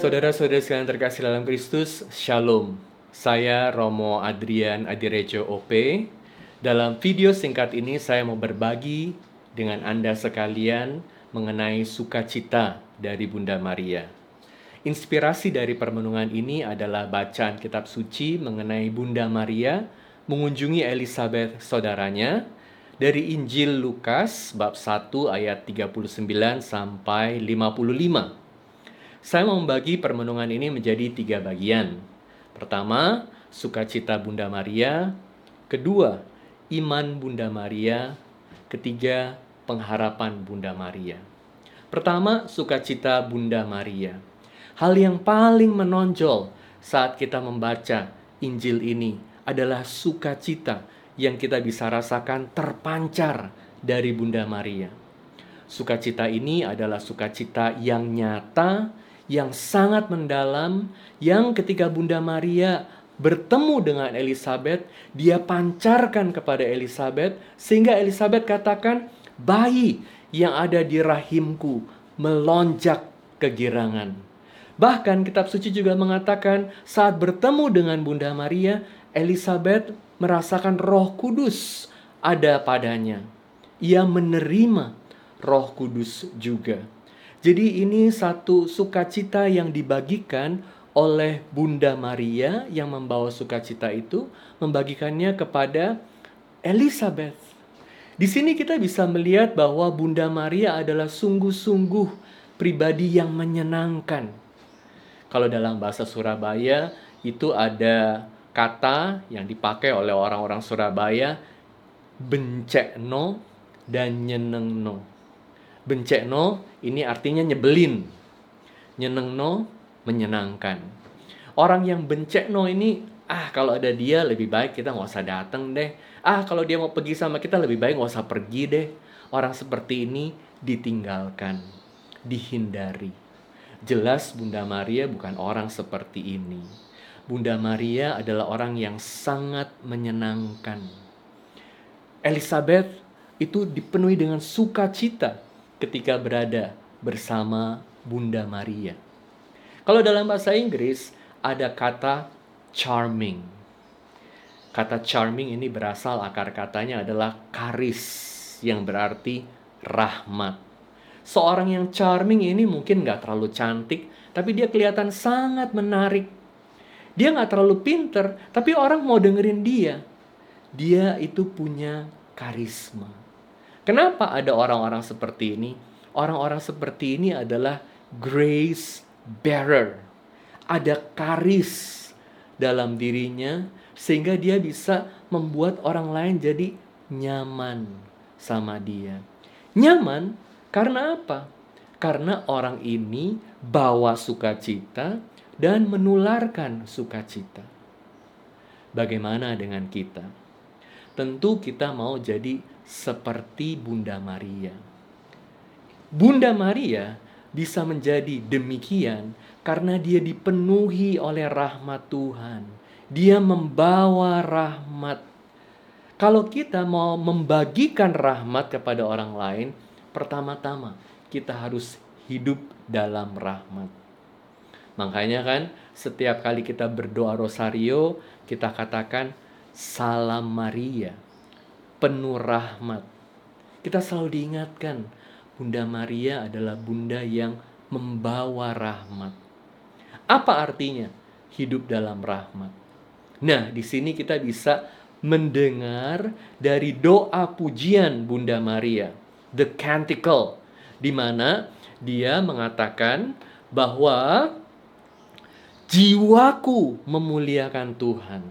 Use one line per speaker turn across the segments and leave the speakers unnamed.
Saudara-saudara sekalian terkasih dalam Kristus, Shalom. Saya Romo Adrian Adirejo OP. Dalam video singkat ini saya mau berbagi dengan Anda sekalian mengenai sukacita dari Bunda Maria. Inspirasi dari permenungan ini adalah bacaan kitab suci mengenai Bunda Maria mengunjungi Elizabeth saudaranya dari Injil Lukas bab 1 ayat 39 sampai 55. Saya mau membagi permenungan ini menjadi tiga bagian. Pertama, sukacita Bunda Maria. Kedua, iman Bunda Maria. Ketiga, pengharapan Bunda Maria. Pertama, sukacita Bunda Maria. Hal yang paling menonjol saat kita membaca Injil ini adalah sukacita yang kita bisa rasakan terpancar dari Bunda Maria. Sukacita ini adalah sukacita yang nyata, yang sangat mendalam yang ketika Bunda Maria bertemu dengan Elizabeth, dia pancarkan kepada Elizabeth sehingga Elizabeth katakan, "Bayi yang ada di rahimku melonjak kegirangan." Bahkan kitab suci juga mengatakan saat bertemu dengan Bunda Maria, Elizabeth merasakan Roh Kudus ada padanya. Ia menerima Roh Kudus juga. Jadi ini satu sukacita yang dibagikan oleh Bunda Maria yang membawa sukacita itu membagikannya kepada Elizabeth. Di sini kita bisa melihat bahwa Bunda Maria adalah sungguh-sungguh pribadi yang menyenangkan. Kalau dalam bahasa Surabaya itu ada kata yang dipakai oleh orang-orang Surabaya bencekno dan nyenengno. Bencekno ini artinya nyebelin. Nyenengno menyenangkan. Orang yang bencekno ini ah kalau ada dia lebih baik kita nggak usah datang deh. Ah kalau dia mau pergi sama kita lebih baik nggak usah pergi deh. Orang seperti ini ditinggalkan, dihindari. Jelas Bunda Maria bukan orang seperti ini. Bunda Maria adalah orang yang sangat menyenangkan. Elizabeth itu dipenuhi dengan sukacita ketika berada bersama Bunda Maria. Kalau dalam bahasa Inggris ada kata charming. Kata charming ini berasal akar katanya adalah karis yang berarti rahmat. Seorang yang charming ini mungkin nggak terlalu cantik, tapi dia kelihatan sangat menarik. Dia nggak terlalu pinter, tapi orang mau dengerin dia. Dia itu punya karisma. Kenapa ada orang-orang seperti ini? Orang-orang seperti ini adalah grace bearer. Ada karis dalam dirinya sehingga dia bisa membuat orang lain jadi nyaman sama dia. Nyaman karena apa? Karena orang ini bawa sukacita dan menularkan sukacita. Bagaimana dengan kita? Tentu kita mau jadi seperti Bunda Maria. Bunda Maria bisa menjadi demikian karena dia dipenuhi oleh rahmat Tuhan. Dia membawa rahmat. Kalau kita mau membagikan rahmat kepada orang lain, pertama-tama kita harus hidup dalam rahmat. Makanya kan setiap kali kita berdoa rosario, kita katakan salam Maria penuh rahmat. Kita selalu diingatkan, Bunda Maria adalah bunda yang membawa rahmat. Apa artinya hidup dalam rahmat? Nah, di sini kita bisa mendengar dari doa pujian Bunda Maria, the canticle, di mana dia mengatakan bahwa jiwaku memuliakan Tuhan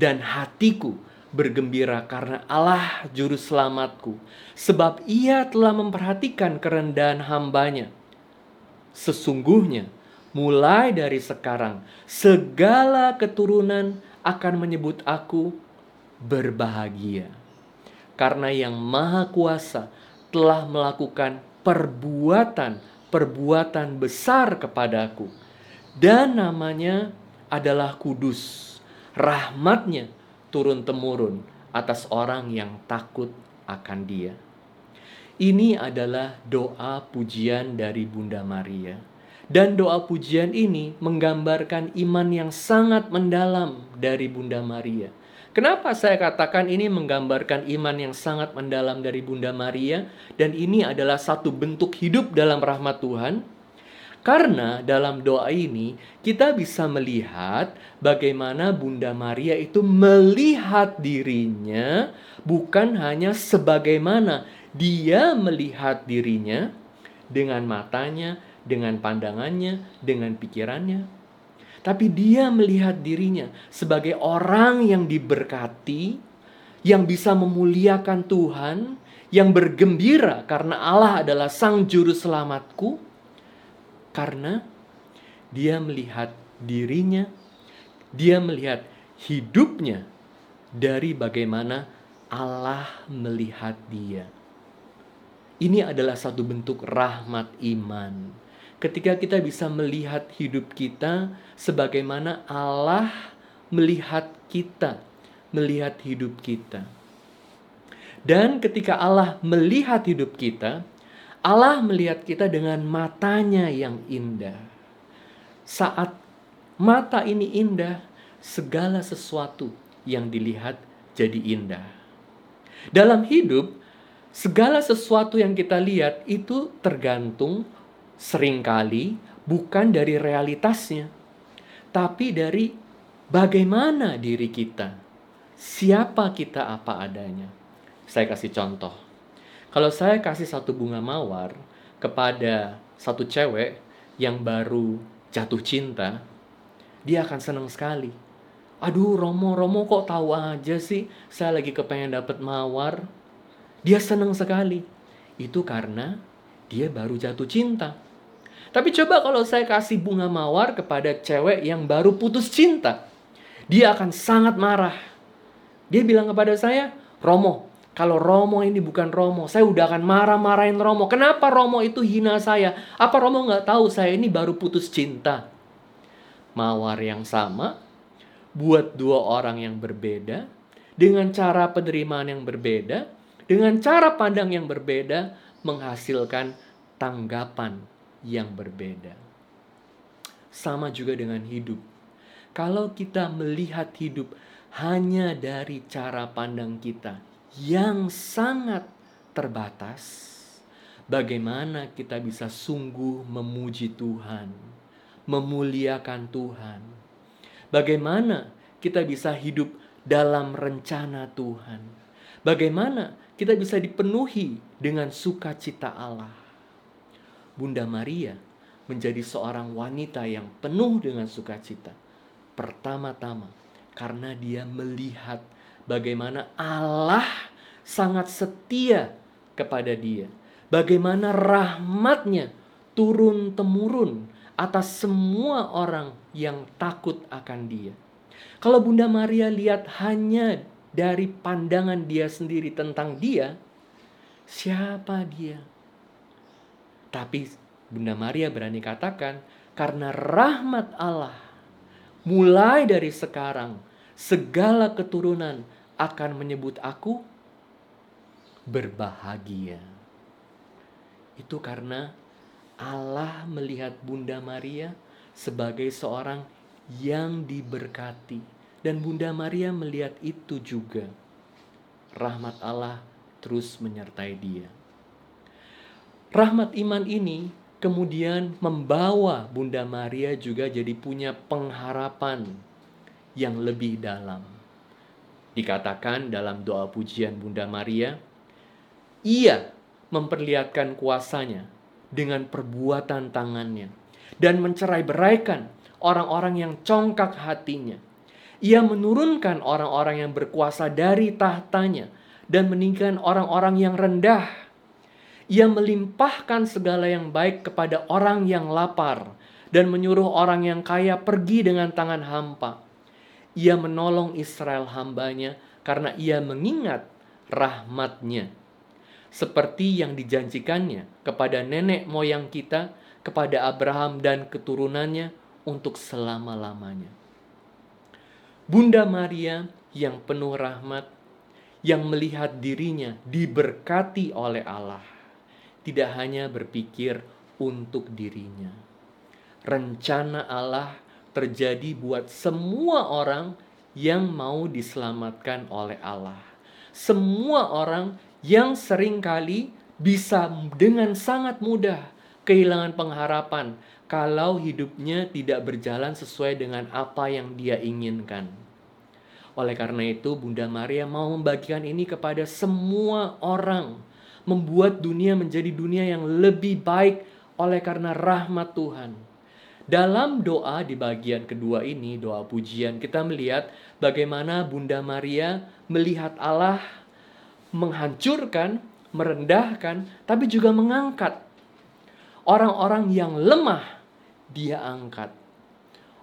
dan hatiku bergembira karena Allah juru selamatku, sebab ia telah memperhatikan kerendahan hambanya. Sesungguhnya, mulai dari sekarang, segala keturunan akan menyebut aku berbahagia. Karena yang maha kuasa telah melakukan perbuatan-perbuatan besar kepadaku. Dan namanya adalah kudus. Rahmatnya turun-temurun atas orang yang takut akan Dia. Ini adalah doa pujian dari Bunda Maria. Dan doa pujian ini menggambarkan iman yang sangat mendalam dari Bunda Maria. Kenapa saya katakan ini menggambarkan iman yang sangat mendalam dari Bunda Maria dan ini adalah satu bentuk hidup dalam rahmat Tuhan? Karena dalam doa ini kita bisa melihat bagaimana Bunda Maria itu melihat dirinya bukan hanya sebagaimana dia melihat dirinya dengan matanya, dengan pandangannya, dengan pikirannya, tapi dia melihat dirinya sebagai orang yang diberkati, yang bisa memuliakan Tuhan, yang bergembira karena Allah adalah Sang Juru Selamatku, karena dia melihat dirinya, dia melihat hidupnya dari bagaimana Allah melihat dia. Ini adalah satu bentuk rahmat iman ketika kita bisa melihat hidup kita sebagaimana Allah melihat kita, melihat hidup kita. Dan ketika Allah melihat hidup kita, Allah melihat kita dengan matanya yang indah. Saat mata ini indah, segala sesuatu yang dilihat jadi indah. Dalam hidup, segala sesuatu yang kita lihat itu tergantung sering kali bukan dari realitasnya, tapi dari bagaimana diri kita, siapa kita apa adanya. Saya kasih contoh. Kalau saya kasih satu bunga mawar kepada satu cewek yang baru jatuh cinta, dia akan senang sekali. Aduh, Romo, Romo kok tahu aja sih saya lagi kepengen dapat mawar. Dia senang sekali. Itu karena dia baru jatuh cinta. Tapi coba kalau saya kasih bunga mawar kepada cewek yang baru putus cinta. Dia akan sangat marah. Dia bilang kepada saya, Romo, kalau Romo ini bukan Romo, saya udah akan marah-marahin Romo. Kenapa Romo itu hina saya? Apa Romo nggak tahu saya ini baru putus cinta? Mawar yang sama, buat dua orang yang berbeda, dengan cara penerimaan yang berbeda, dengan cara pandang yang berbeda, menghasilkan tanggapan yang berbeda. Sama juga dengan hidup. Kalau kita melihat hidup hanya dari cara pandang kita yang sangat terbatas, bagaimana kita bisa sungguh memuji Tuhan, memuliakan Tuhan? Bagaimana kita bisa hidup dalam rencana Tuhan? Bagaimana kita bisa dipenuhi dengan sukacita Allah? Bunda Maria menjadi seorang wanita yang penuh dengan sukacita. Pertama-tama, karena dia melihat bagaimana Allah sangat setia kepada dia. Bagaimana rahmatnya turun-temurun atas semua orang yang takut akan dia. Kalau Bunda Maria lihat hanya dari pandangan dia sendiri tentang dia, siapa dia? Tapi Bunda Maria berani katakan, karena rahmat Allah, mulai dari sekarang, segala keturunan akan menyebut aku berbahagia. Itu karena Allah melihat Bunda Maria sebagai seorang yang diberkati. Dan Bunda Maria melihat itu juga. Rahmat Allah terus menyertai dia. Rahmat iman ini kemudian membawa Bunda Maria juga jadi punya pengharapan yang lebih dalam. Dikatakan dalam doa pujian Bunda Maria, ia memperlihatkan kuasanya dengan perbuatan tangannya dan mencerai beraikan orang-orang yang congkak hatinya. Ia menurunkan orang-orang yang berkuasa dari tahtanya dan meninggikan orang-orang yang rendah ia melimpahkan segala yang baik kepada orang yang lapar dan menyuruh orang yang kaya pergi dengan tangan hampa. Ia menolong Israel hambanya karena ia mengingat rahmatnya. Seperti yang dijanjikannya kepada nenek moyang kita, kepada Abraham dan keturunannya untuk selama-lamanya. Bunda Maria yang penuh rahmat, yang melihat dirinya diberkati oleh Allah tidak hanya berpikir untuk dirinya, rencana Allah terjadi buat semua orang yang mau diselamatkan oleh Allah. Semua orang yang sering kali bisa dengan sangat mudah kehilangan pengharapan kalau hidupnya tidak berjalan sesuai dengan apa yang dia inginkan. Oleh karena itu, Bunda Maria mau membagikan ini kepada semua orang, membuat dunia menjadi dunia yang lebih baik oleh karena rahmat Tuhan. Dalam doa di bagian kedua ini, doa pujian, kita melihat bagaimana Bunda Maria melihat Allah menghancurkan, merendahkan, tapi juga mengangkat orang-orang yang lemah dia angkat.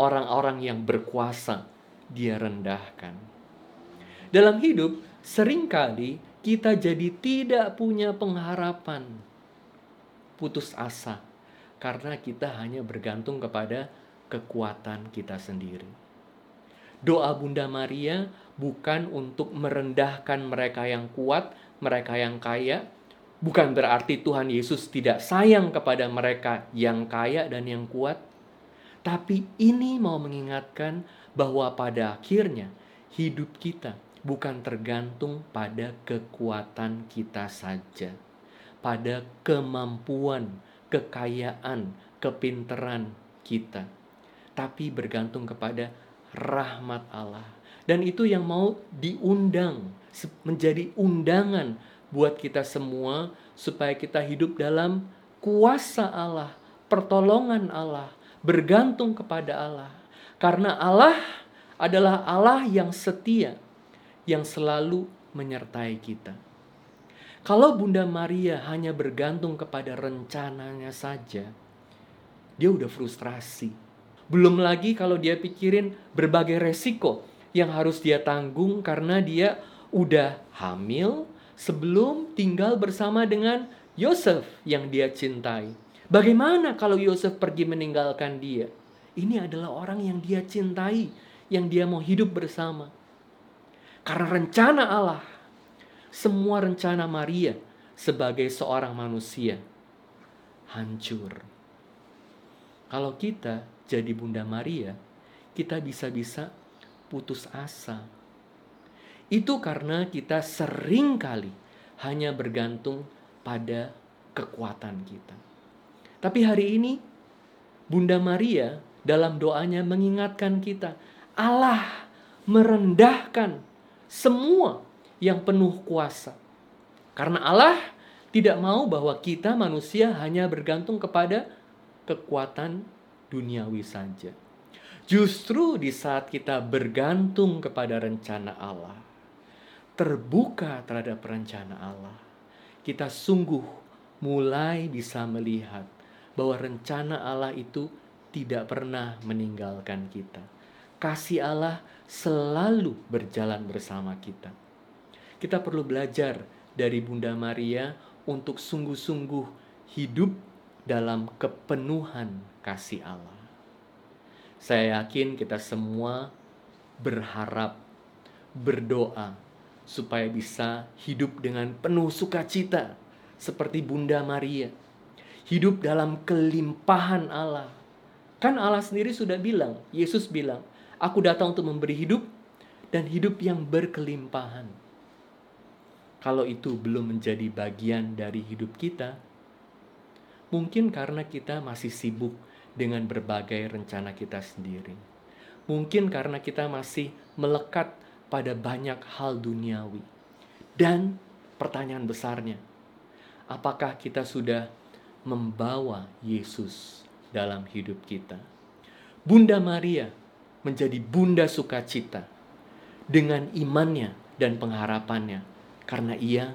Orang-orang yang berkuasa, dia rendahkan. Dalam hidup, sering kali kita jadi tidak punya pengharapan. Putus asa. Karena kita hanya bergantung kepada kekuatan kita sendiri. Doa Bunda Maria bukan untuk merendahkan mereka yang kuat, mereka yang kaya, Bukan berarti Tuhan Yesus tidak sayang kepada mereka yang kaya dan yang kuat, tapi ini mau mengingatkan bahwa pada akhirnya hidup kita bukan tergantung pada kekuatan kita saja, pada kemampuan, kekayaan, kepinteran kita, tapi bergantung kepada rahmat Allah. Dan itu yang mau diundang menjadi undangan buat kita semua supaya kita hidup dalam kuasa Allah, pertolongan Allah, bergantung kepada Allah. Karena Allah adalah Allah yang setia, yang selalu menyertai kita. Kalau Bunda Maria hanya bergantung kepada rencananya saja, dia udah frustrasi. Belum lagi kalau dia pikirin berbagai resiko yang harus dia tanggung karena dia udah hamil, sebelum tinggal bersama dengan Yosef yang dia cintai. Bagaimana kalau Yosef pergi meninggalkan dia? Ini adalah orang yang dia cintai, yang dia mau hidup bersama. Karena rencana Allah, semua rencana Maria sebagai seorang manusia hancur. Kalau kita jadi Bunda Maria, kita bisa-bisa putus asa, itu karena kita sering kali hanya bergantung pada kekuatan kita. Tapi hari ini Bunda Maria dalam doanya mengingatkan kita, Allah merendahkan semua yang penuh kuasa. Karena Allah tidak mau bahwa kita manusia hanya bergantung kepada kekuatan duniawi saja. Justru di saat kita bergantung kepada rencana Allah, terbuka terhadap rencana Allah, kita sungguh mulai bisa melihat bahwa rencana Allah itu tidak pernah meninggalkan kita. Kasih Allah selalu berjalan bersama kita. Kita perlu belajar dari Bunda Maria untuk sungguh-sungguh hidup dalam kepenuhan kasih Allah. Saya yakin kita semua berharap, berdoa, supaya bisa hidup dengan penuh sukacita seperti Bunda Maria. Hidup dalam kelimpahan Allah. Kan Allah sendiri sudah bilang, Yesus bilang, aku datang untuk memberi hidup dan hidup yang berkelimpahan. Kalau itu belum menjadi bagian dari hidup kita, mungkin karena kita masih sibuk dengan berbagai rencana kita sendiri. Mungkin karena kita masih melekat pada banyak hal duniawi. Dan pertanyaan besarnya, apakah kita sudah membawa Yesus dalam hidup kita? Bunda Maria menjadi bunda sukacita dengan imannya dan pengharapannya karena ia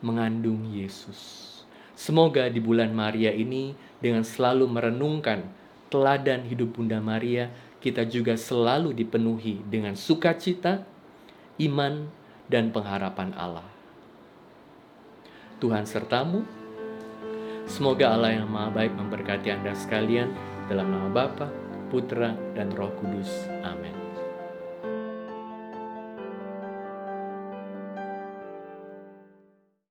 mengandung Yesus. Semoga di bulan Maria ini dengan selalu merenungkan teladan hidup Bunda Maria, kita juga selalu dipenuhi dengan sukacita iman, dan pengharapan Allah. Tuhan sertamu. Semoga Allah yang Maha Baik memberkati Anda sekalian dalam nama Bapa, Putra, dan Roh Kudus. Amin.